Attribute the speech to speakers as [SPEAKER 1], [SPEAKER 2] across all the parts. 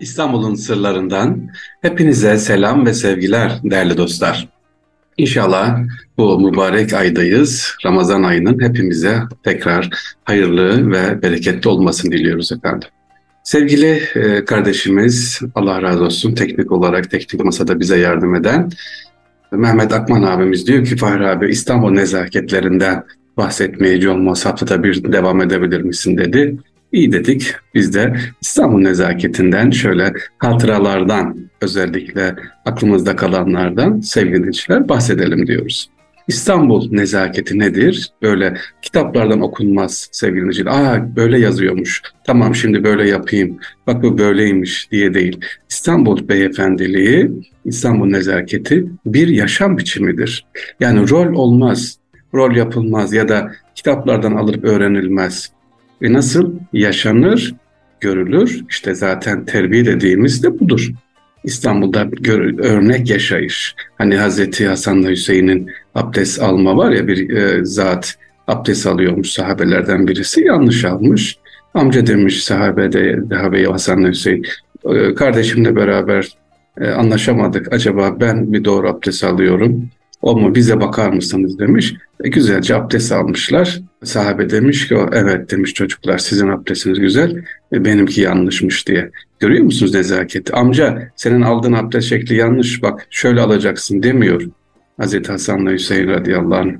[SPEAKER 1] İstanbul'un sırlarından hepinize selam ve sevgiler değerli dostlar. İnşallah bu mübarek aydayız. Ramazan ayının hepimize tekrar hayırlı ve bereketli olmasını diliyoruz efendim. Sevgili e, kardeşimiz, Allah razı olsun teknik olarak teknik masada bize yardım eden Mehmet Akman abimiz diyor ki Fahri abi İstanbul nezaketlerinden bahsetmeye John haftada bir devam edebilir misin dedi. İyi dedik. Biz de İstanbul nezaketinden şöyle hatıralardan özellikle aklımızda kalanlardan sevgili dinleyiciler bahsedelim diyoruz. İstanbul nezaketi nedir? Böyle kitaplardan okunmaz sevgili dinleyiciler. Aa böyle yazıyormuş. Tamam şimdi böyle yapayım. Bak bu böyleymiş diye değil. İstanbul beyefendiliği, İstanbul nezaketi bir yaşam biçimidir. Yani rol olmaz, rol yapılmaz ya da kitaplardan alıp öğrenilmez. Ve nasıl yaşanır, görülür? İşte zaten terbiye dediğimiz de budur. İstanbul'da gör, örnek yaşayış. Hani Hazreti Hasan'la Hüseyin'in abdest alma var ya bir e, zat abdest alıyormuş sahabelerden birisi yanlış almış. Amca demiş sahabe de sahabe Hasan'la Hüseyin e, kardeşimle beraber e, anlaşamadık. Acaba ben bir doğru abdest alıyorum? O bize bakar mısınız demiş. E, güzelce abdest almışlar. Sahabe demiş ki evet demiş çocuklar sizin abdestiniz güzel e, benimki yanlışmış diye. Görüyor musunuz nezaketi? Amca senin aldığın abdest şekli yanlış bak şöyle alacaksın demiyor. Hazreti Hasan'la Hüseyin radıyallahu anh.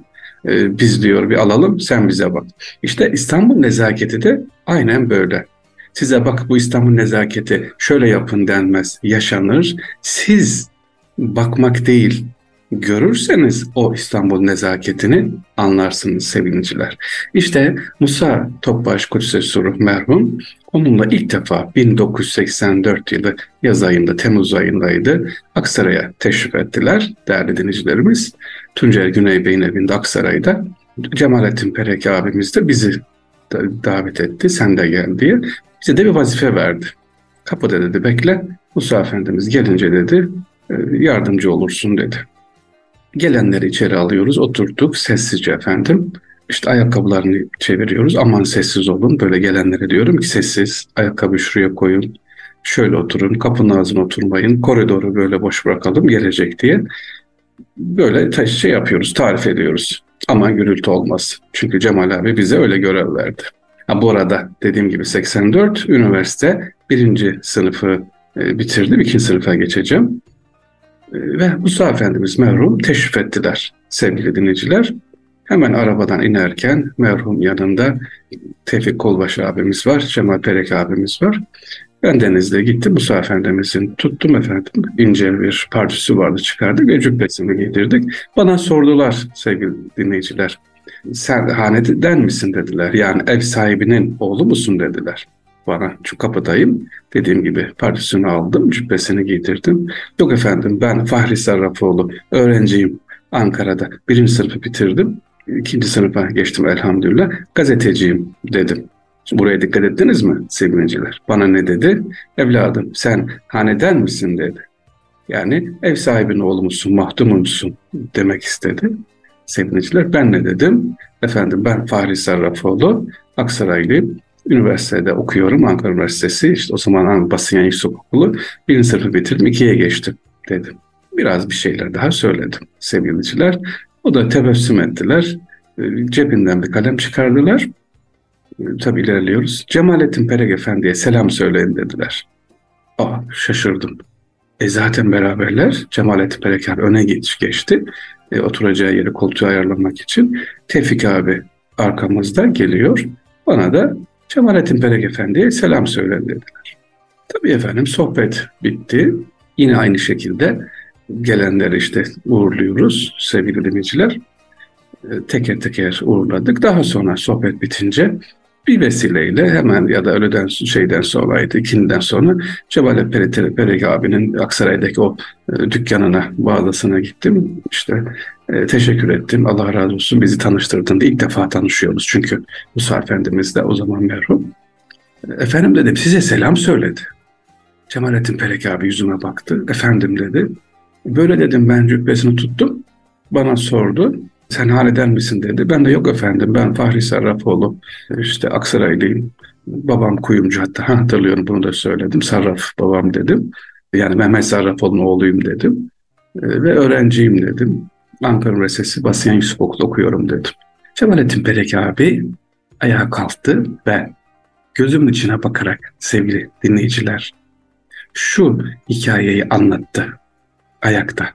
[SPEAKER 1] E, biz diyor bir alalım sen bize bak. İşte İstanbul nezaketi de aynen böyle. Size bak bu İstanbul nezaketi şöyle yapın denmez, yaşanır. Siz bakmak değil, görürseniz o İstanbul nezaketini anlarsınız sevgiliciler. İşte Musa Topbaş Kudüs'e Suruh merhum onunla ilk defa 1984 yılı yaz ayında, Temmuz ayındaydı. Aksaray'a teşrif ettiler değerli dinleyicilerimiz. Tuncer Güney Bey'in evinde Aksaray'da. Cemalettin Perek abimiz de bizi davet etti. Sen de gel diye. Bize de bir vazife verdi. Kapıda dedi bekle. Musa Efendimiz gelince dedi e, yardımcı olursun dedi. Gelenleri içeri alıyoruz, oturduk sessizce efendim. İşte ayakkabılarını çeviriyoruz. Aman sessiz olun. Böyle gelenlere diyorum ki sessiz. Ayakkabı şuraya koyun. Şöyle oturun. Kapının ağzına oturmayın. Koridoru böyle boş bırakalım gelecek diye. Böyle şey yapıyoruz, tarif ediyoruz. Ama gürültü olmaz. Çünkü Cemal abi bize öyle görev verdi. Ha, bu arada dediğim gibi 84 üniversite birinci sınıfı e, bitirdim. ikinci sınıfa geçeceğim. Ve Musa Efendimiz merhum teşrif ettiler sevgili dinleyiciler. Hemen arabadan inerken merhum yanında Tevfik Kolbaş abimiz var, Cemal Perek abimiz var. Ben denizde gittim Musa Efendimizin tuttum efendim. ince bir partüsü vardı çıkardık ve cübbesini giydirdik. Bana sordular sevgili dinleyiciler. Sen haneden misin dediler. Yani ev sahibinin oğlu musun dediler bana. Çünkü kapıdayım. Dediğim gibi pardesünü aldım, cübbesini giydirdim. Yok efendim ben Fahri Sarrafoğlu, öğrenciyim Ankara'da. Birinci sınıfı bitirdim. ikinci sınıfa geçtim elhamdülillah. Gazeteciyim dedim. Şimdi buraya dikkat ettiniz mi sevgiliciler? Bana ne dedi? Evladım sen haneden misin dedi. Yani ev sahibinin oğlu musun, mahdumun musun demek istedi. Sevgiliciler ben ne dedim? Efendim ben Fahri Sarrafoğlu, Aksaraylıyım. Üniversitede okuyorum Ankara Üniversitesi. İşte o zaman basın yayın yüksek okulu. Birinci sınıfı bitirdim, ikiye geçtim dedim. Biraz bir şeyler daha söyledim sevgiliciler. O da tebessüm ettiler. Ee, cebinden bir kalem çıkardılar. Ee, tabii ilerliyoruz. Cemalettin Perek Efendi'ye selam söyleyin dediler. Aa, şaşırdım. E zaten beraberler. Cemalettin Perek abi öne geç, geçti. E, oturacağı yeri koltuğu ayarlamak için. Tevfik abi arkamızda geliyor. Bana da Cemalettin Perek Efendi'ye selam söyle dediler. Tabii efendim sohbet bitti. Yine aynı şekilde gelenleri işte uğurluyoruz sevgili dinleyiciler. Ee, teker teker uğurladık. Daha sonra sohbet bitince bir vesileyle hemen ya da öğleden şeyden sonraydı, ikindiden sonra Cebale Perek, Perek abinin Aksaray'daki o e, dükkanına, bağlısına gittim. İşte e, teşekkür ettim. Allah razı olsun bizi tanıştırdın ilk defa tanışıyoruz. Çünkü Musa Efendimiz de o zaman merhum. Efendim dedim size selam söyledi. Cemalettin Perek abi yüzüme baktı. Efendim dedi. Böyle dedim ben cübbesini tuttum. Bana sordu. Sen haleder misin dedi. Ben de yok efendim ben Fahri Sarrafoğlu işte Aksaraylıyım. Babam kuyumcu hatta hatırlıyorum bunu da söyledim. Sarraf babam dedim. Yani Mehmet Sarrafoğlu'nun oğluyum dedim. E, ve öğrenciyim dedim. Ankara Üniversitesi Basyan Yusuf Okulu okuyorum dedim. Cemalettin Perek abi ayağa kalktı ve gözümün içine bakarak sevgili dinleyiciler şu hikayeyi anlattı ayakta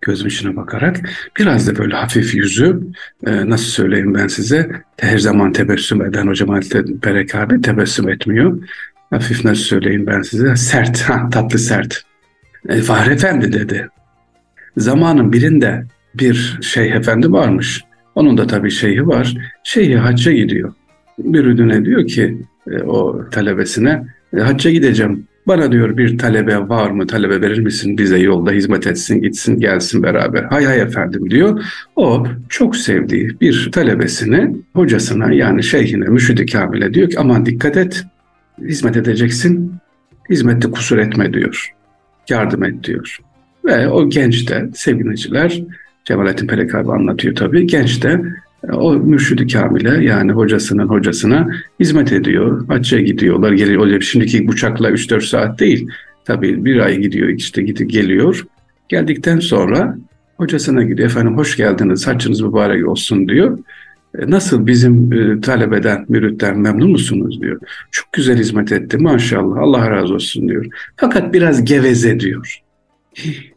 [SPEAKER 1] gözüm içine bakarak biraz da böyle hafif yüzü e, nasıl söyleyeyim ben size her zaman tebessüm eden hocam Halit Perek abi tebessüm etmiyor. Hafif nasıl söyleyeyim ben size sert ha, tatlı sert. E, Fahri Efendi dedi. Zamanın birinde bir şeyh efendi varmış. Onun da tabii şeyhi var. Şeyhi hacca gidiyor. Bir ürüne diyor ki e, o talebesine e, hacca gideceğim. Bana diyor bir talebe var mı? Talebe verir misin? Bize yolda hizmet etsin, gitsin, gelsin beraber. Hay hay efendim diyor. O çok sevdiği bir talebesine, hocasına yani şeyhine, müşid-i kamile diyor ki aman dikkat et. Hizmet edeceksin. Hizmette kusur etme diyor. Yardım et diyor. Ve o genç de sevgiliciler Cemalettin Pelek anlatıyor tabii. Genç de o mürşidi kamile yani hocasının hocasına hizmet ediyor. Hacca gidiyorlar. Geliyor. Şimdiki uçakla 3-4 saat değil. Tabii bir ay gidiyor işte gidip geliyor. Geldikten sonra hocasına gidiyor. Efendim hoş geldiniz. Haccınız mübarek olsun diyor. E, nasıl bizim e, talebeden, müritten memnun musunuz diyor. Çok güzel hizmet etti maşallah Allah razı olsun diyor. Fakat biraz geveze diyor.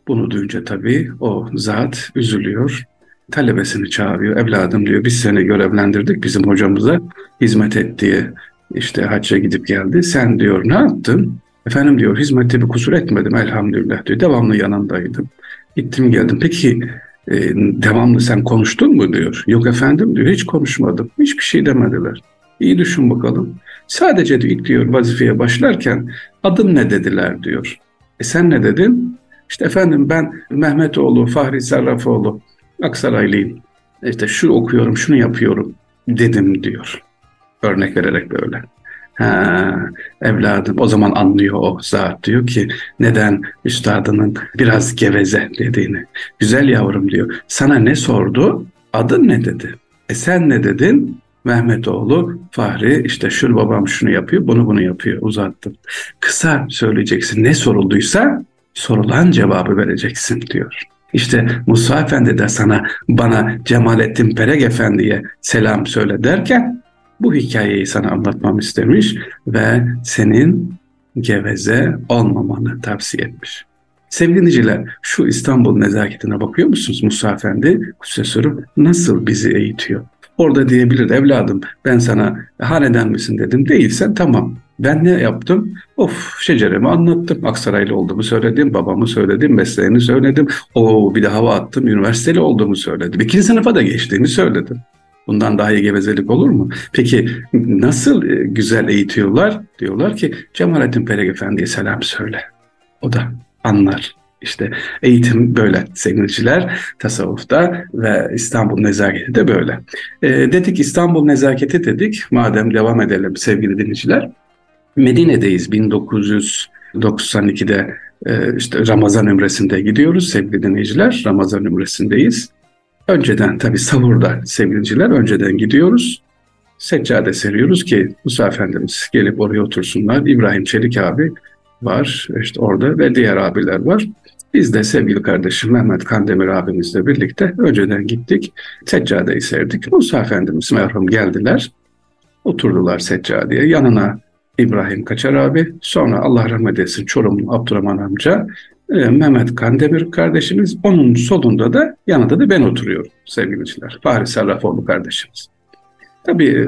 [SPEAKER 1] Bunu duyunca tabii o zat üzülüyor talebesini çağırıyor. Evladım diyor biz seni görevlendirdik bizim hocamıza hizmet et diye işte hacca gidip geldi. Sen diyor ne yaptın? Efendim diyor hizmette bir kusur etmedim elhamdülillah diyor. Devamlı yanındaydım. Gittim geldim. Peki e, devamlı sen konuştun mu diyor. Yok efendim diyor hiç konuşmadım. Hiçbir şey demediler. İyi düşün bakalım. Sadece diyor, ilk diyor vazifeye başlarken adın ne dediler diyor. E sen ne dedin? İşte efendim ben Mehmetoğlu, Fahri Sarrafoğlu, Aksaraylıyım. İşte şu okuyorum, şunu yapıyorum dedim diyor. Örnek vererek böyle. Ha, evladım o zaman anlıyor o zat diyor ki neden üstadının biraz geveze dediğini. Güzel yavrum diyor. Sana ne sordu? Adın ne dedi? E sen ne dedin? Mehmetoğlu, Fahri işte şu babam şunu yapıyor, bunu bunu yapıyor uzattım. Kısa söyleyeceksin ne sorulduysa sorulan cevabı vereceksin diyor. İşte Musa Efendi de sana bana Cemalettin Perek Efendi'ye selam söyle derken bu hikayeyi sana anlatmam istemiş ve senin geveze olmamanı tavsiye etmiş. Sevgili dinleyiciler, şu İstanbul nezaketine bakıyor musunuz Musa Efendi? Kusesörü nasıl bizi eğitiyor? Orada diyebilir evladım ben sana haneden misin dedim. Değilsen tamam ben ne yaptım? Of şeceremi anlattım. Aksaraylı olduğumu söyledim. Babamı söyledim. Mesleğini söyledim. O bir de hava attım. Üniversiteli olduğumu söyledim. İkinci sınıfa da geçtiğini söyledim. Bundan daha iyi gevezelik olur mu? Peki nasıl e, güzel eğitiyorlar? Diyorlar ki Cemalettin Perek Efendi'ye selam söyle. O da anlar. İşte eğitim böyle sevgiliciler tasavvufta ve İstanbul nezaketi de böyle. E, dedik İstanbul nezaketi dedik. Madem devam edelim sevgili dinleyiciler. Medine'deyiz 1992'de e, işte Ramazan Ümresi'nde gidiyoruz sevgili dinleyiciler. Ramazan Ümresi'ndeyiz. Önceden tabi savurda sevgiliciler önceden gidiyoruz. Seccade seriyoruz ki Musa Efendimiz gelip oraya otursunlar. İbrahim Çelik abi var işte orada ve diğer abiler var. Biz de sevgili kardeşim Mehmet Kandemir abimizle birlikte önceden gittik. Seccadeyi serdik. Musa Efendimiz merhum geldiler. Oturdular seccadeye. Yanına İbrahim Kaçar abi, sonra Allah rahmet etsin Çorumlu Abdurrahman amca, e, Mehmet Kandemir kardeşimiz, onun solunda da yanında da ben oturuyorum sevgiliciler. Fahri Sarrafoğlu kardeşimiz. Tabii e,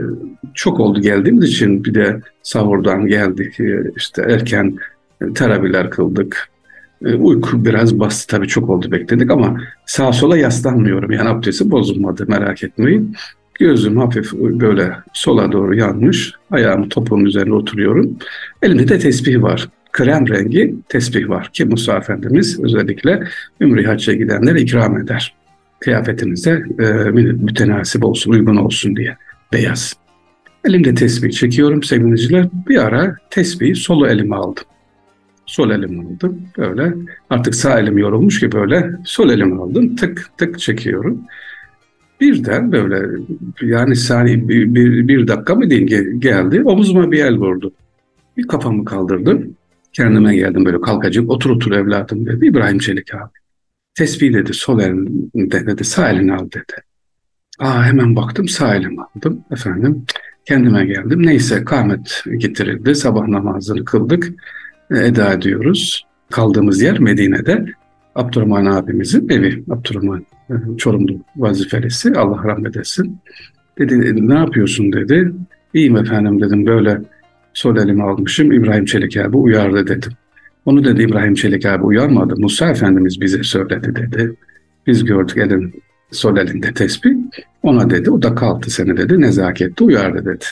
[SPEAKER 1] çok oldu geldiğimiz için bir de sahurdan geldik, e, işte erken teravihler kıldık. Uyku biraz bastı tabii çok oldu bekledik ama sağa sola yaslanmıyorum. Yani abdesti bozulmadı merak etmeyin. Gözüm hafif böyle sola doğru yanmış. Ayağımı topuğun üzerine oturuyorum. Elimde de tesbih var. Krem rengi tesbih var ki Musa Efendimiz özellikle Ümri Hacca gidenlere ikram eder. Kıyafetinize e, mütenasip olsun, uygun olsun diye. Beyaz. Elimde tesbih çekiyorum sevgiliciler. Bir ara tesbihi solu elime aldım. Sol elimi aldım. Böyle artık sağ elim yorulmuş ki böyle sol elimi aldım. Tık tık çekiyorum. Birden böyle yani saniye bir, bir, bir dakika mı diyeyim geldi omuzuma bir el vurdu. Bir kafamı kaldırdım. Kendime geldim böyle kalkacak. Otur otur evladım dedi. İbrahim Çelik abi. Tesbih dedi sol elinde dedi sağ elini al dedi. Aa hemen baktım sağ elimi aldım efendim. Kendime geldim. Neyse kâhmet getirildi. Sabah namazını kıldık. Eda ediyoruz. Kaldığımız yer Medine'de. Abdurrahman abimizin evi. Abdurrahman Çorumlu vazifelisi. Allah rahmet etsin. Dedi ne yapıyorsun dedi. İyiyim efendim dedim böyle sol elimi almışım. İbrahim Çelik abi uyardı dedim. Onu dedi İbrahim Çelik abi uyarmadı. Musa Efendimiz bize söyledi dedi. Biz gördük elin sol elinde tesbih. Ona dedi o da kalktı seni dedi nezakette uyardı dedi.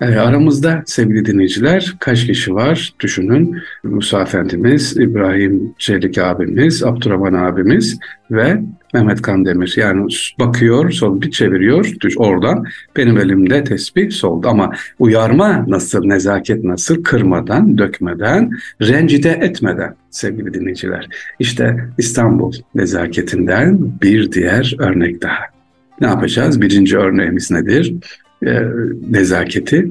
[SPEAKER 1] E, aramızda sevgili dinleyiciler kaç kişi var düşünün. Musa Efendimiz, İbrahim Çelik abimiz, Abdurrahman abimiz ve Mehmet Kandemir. Yani bakıyor, sol bir çeviriyor düş oradan. Benim elimde tesbih solda ama uyarma nasıl, nezaket nasıl kırmadan, dökmeden, rencide etmeden sevgili dinleyiciler. İşte İstanbul nezaketinden bir diğer örnek daha. Ne yapacağız? Birinci örneğimiz nedir? E, nezaketi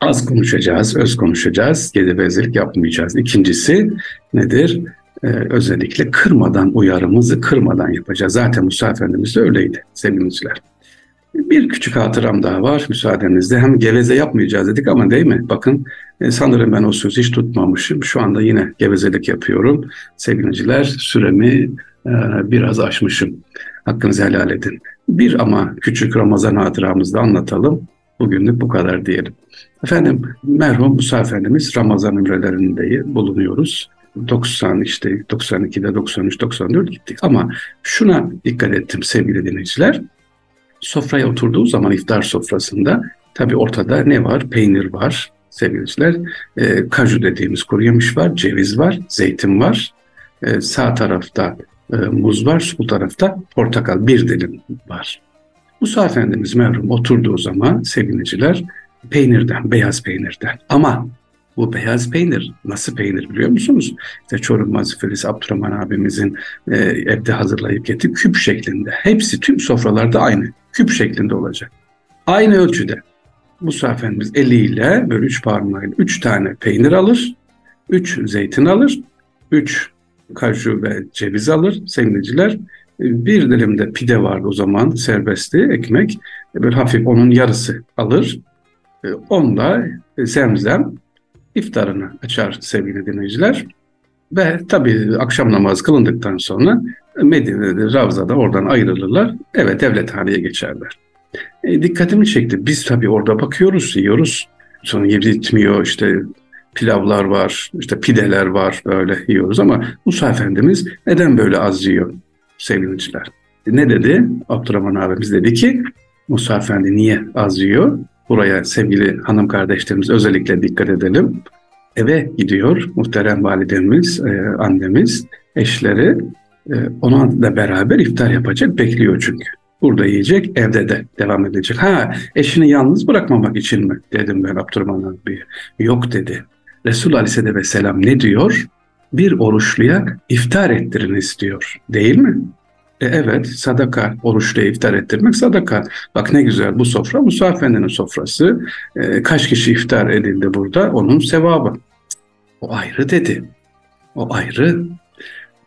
[SPEAKER 1] az konuşacağız, öz konuşacağız, gevezelik yapmayacağız. İkincisi nedir? Ee, özellikle kırmadan, uyarımızı kırmadan yapacağız. Zaten Musa Efendimiz de öyleydi sevgiliciler. Bir küçük hatıram daha var müsaadenizle. Hem geveze yapmayacağız dedik ama değil mi? Bakın e, sanırım ben o sözü hiç tutmamışım. Şu anda yine gevezelik yapıyorum. Sevgiliciler süremi e, biraz aşmışım. Hakkınızı helal edin. Bir ama küçük Ramazan hatıramızda anlatalım. Bugünlük bu kadar diyelim. Efendim merhum Musa Efendimiz Ramazan ümrelerinde bulunuyoruz. 90 işte 92'de 93 94 gittik ama şuna dikkat ettim sevgili dinleyiciler. Sofraya oturduğu zaman iftar sofrasında tabi ortada ne var? Peynir var sevgiliciler. E, kaju dediğimiz kuru yemiş var, ceviz var, zeytin var. E, sağ tarafta e, muz var, sol tarafta portakal bir dilim var. Musa Efendimiz merhum oturduğu zaman sevgiliciler peynirden, beyaz peynirden. Ama bu beyaz peynir nasıl peynir biliyor musunuz? İşte Çorum Vazifelisi Abdurrahman abimizin e, evde hazırlayıp getirip küp şeklinde. Hepsi tüm sofralarda aynı. Küp şeklinde olacak. Aynı ölçüde. Musa Efendimiz eliyle böyle üç parmağıyla üç tane peynir alır. Üç zeytin alır. Üç kaju ve ceviz alır sevgiliciler. Bir dilimde pide vardı o zaman serbestti ekmek. Böyle hafif onun yarısı alır. Onunla zemzem iftarını açar sevgili dinleyiciler. Ve tabii akşam namazı kılındıktan sonra Medine'de, Ravza'da oradan ayrılırlar. Evet devlethaneye geçerler. E, dikkatimi çekti. Biz tabii orada bakıyoruz, yiyoruz. Sonra yetmiyor işte pilavlar var, işte pideler var böyle yiyoruz ama Musa Efendimiz neden böyle az yiyor sevgiliciler? Ne dedi? Abdurrahman abimiz dedi ki Musa Efendi niye az yiyor? Buraya sevgili hanım kardeşlerimiz özellikle dikkat edelim. Eve gidiyor muhterem validemiz, e, annemiz, eşleri e, onunla beraber iftar yapacak bekliyor çünkü. Burada yiyecek, evde de devam edecek. Ha eşini yalnız bırakmamak için mi dedim ben Abdurrahman abi. Yok dedi. Resul Aleyhisselatü Vesselam ne diyor? Bir oruçluya iftar ettirin istiyor. Değil mi? E evet sadaka, oruçluya iftar ettirmek sadaka. Bak ne güzel bu sofra Musa Efendi'nin sofrası. E, kaç kişi iftar edildi burada? Onun sevabı. O ayrı dedi. O ayrı.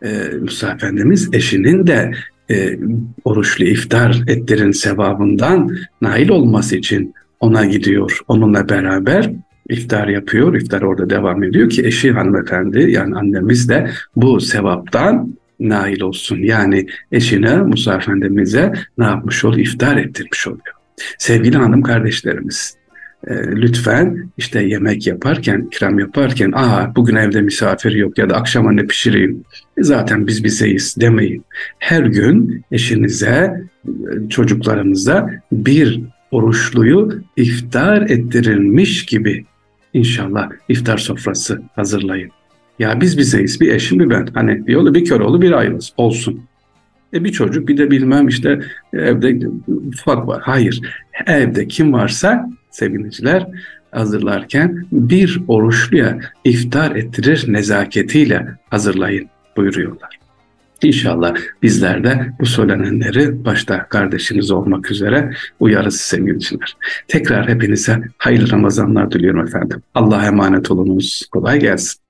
[SPEAKER 1] E, Musa Efendimiz eşinin de e, oruçlu iftar ettirin sevabından nail olması için ona gidiyor. Onunla beraber iftar yapıyor. İftar orada devam ediyor ki eşi hanımefendi yani annemiz de bu sevaptan nail olsun. Yani eşine Musa Efendimiz'e ne yapmış oluyor? İftar ettirmiş oluyor. Sevgili hanım kardeşlerimiz e, lütfen işte yemek yaparken, ikram yaparken aa bugün evde misafir yok ya da akşama ne pişireyim e, zaten biz bizeyiz demeyin. Her gün eşinize, çocuklarınıza bir oruçluyu iftar ettirilmiş gibi İnşallah iftar sofrası hazırlayın. Ya biz bizeyiz, bir eşim bir ben. Hani bir yolu bir kör oğlu bir ayrılız olsun. E bir çocuk bir de bilmem işte evde ufak var. Hayır. Evde kim varsa sevgiliciler hazırlarken bir oruçluya iftar ettirir nezaketiyle hazırlayın buyuruyorlar. İnşallah bizler de bu söylenenleri başta kardeşiniz olmak üzere uyarız sevgiliciler. Tekrar hepinize hayırlı Ramazanlar diliyorum efendim. Allah'a emanet olunuz. Kolay gelsin.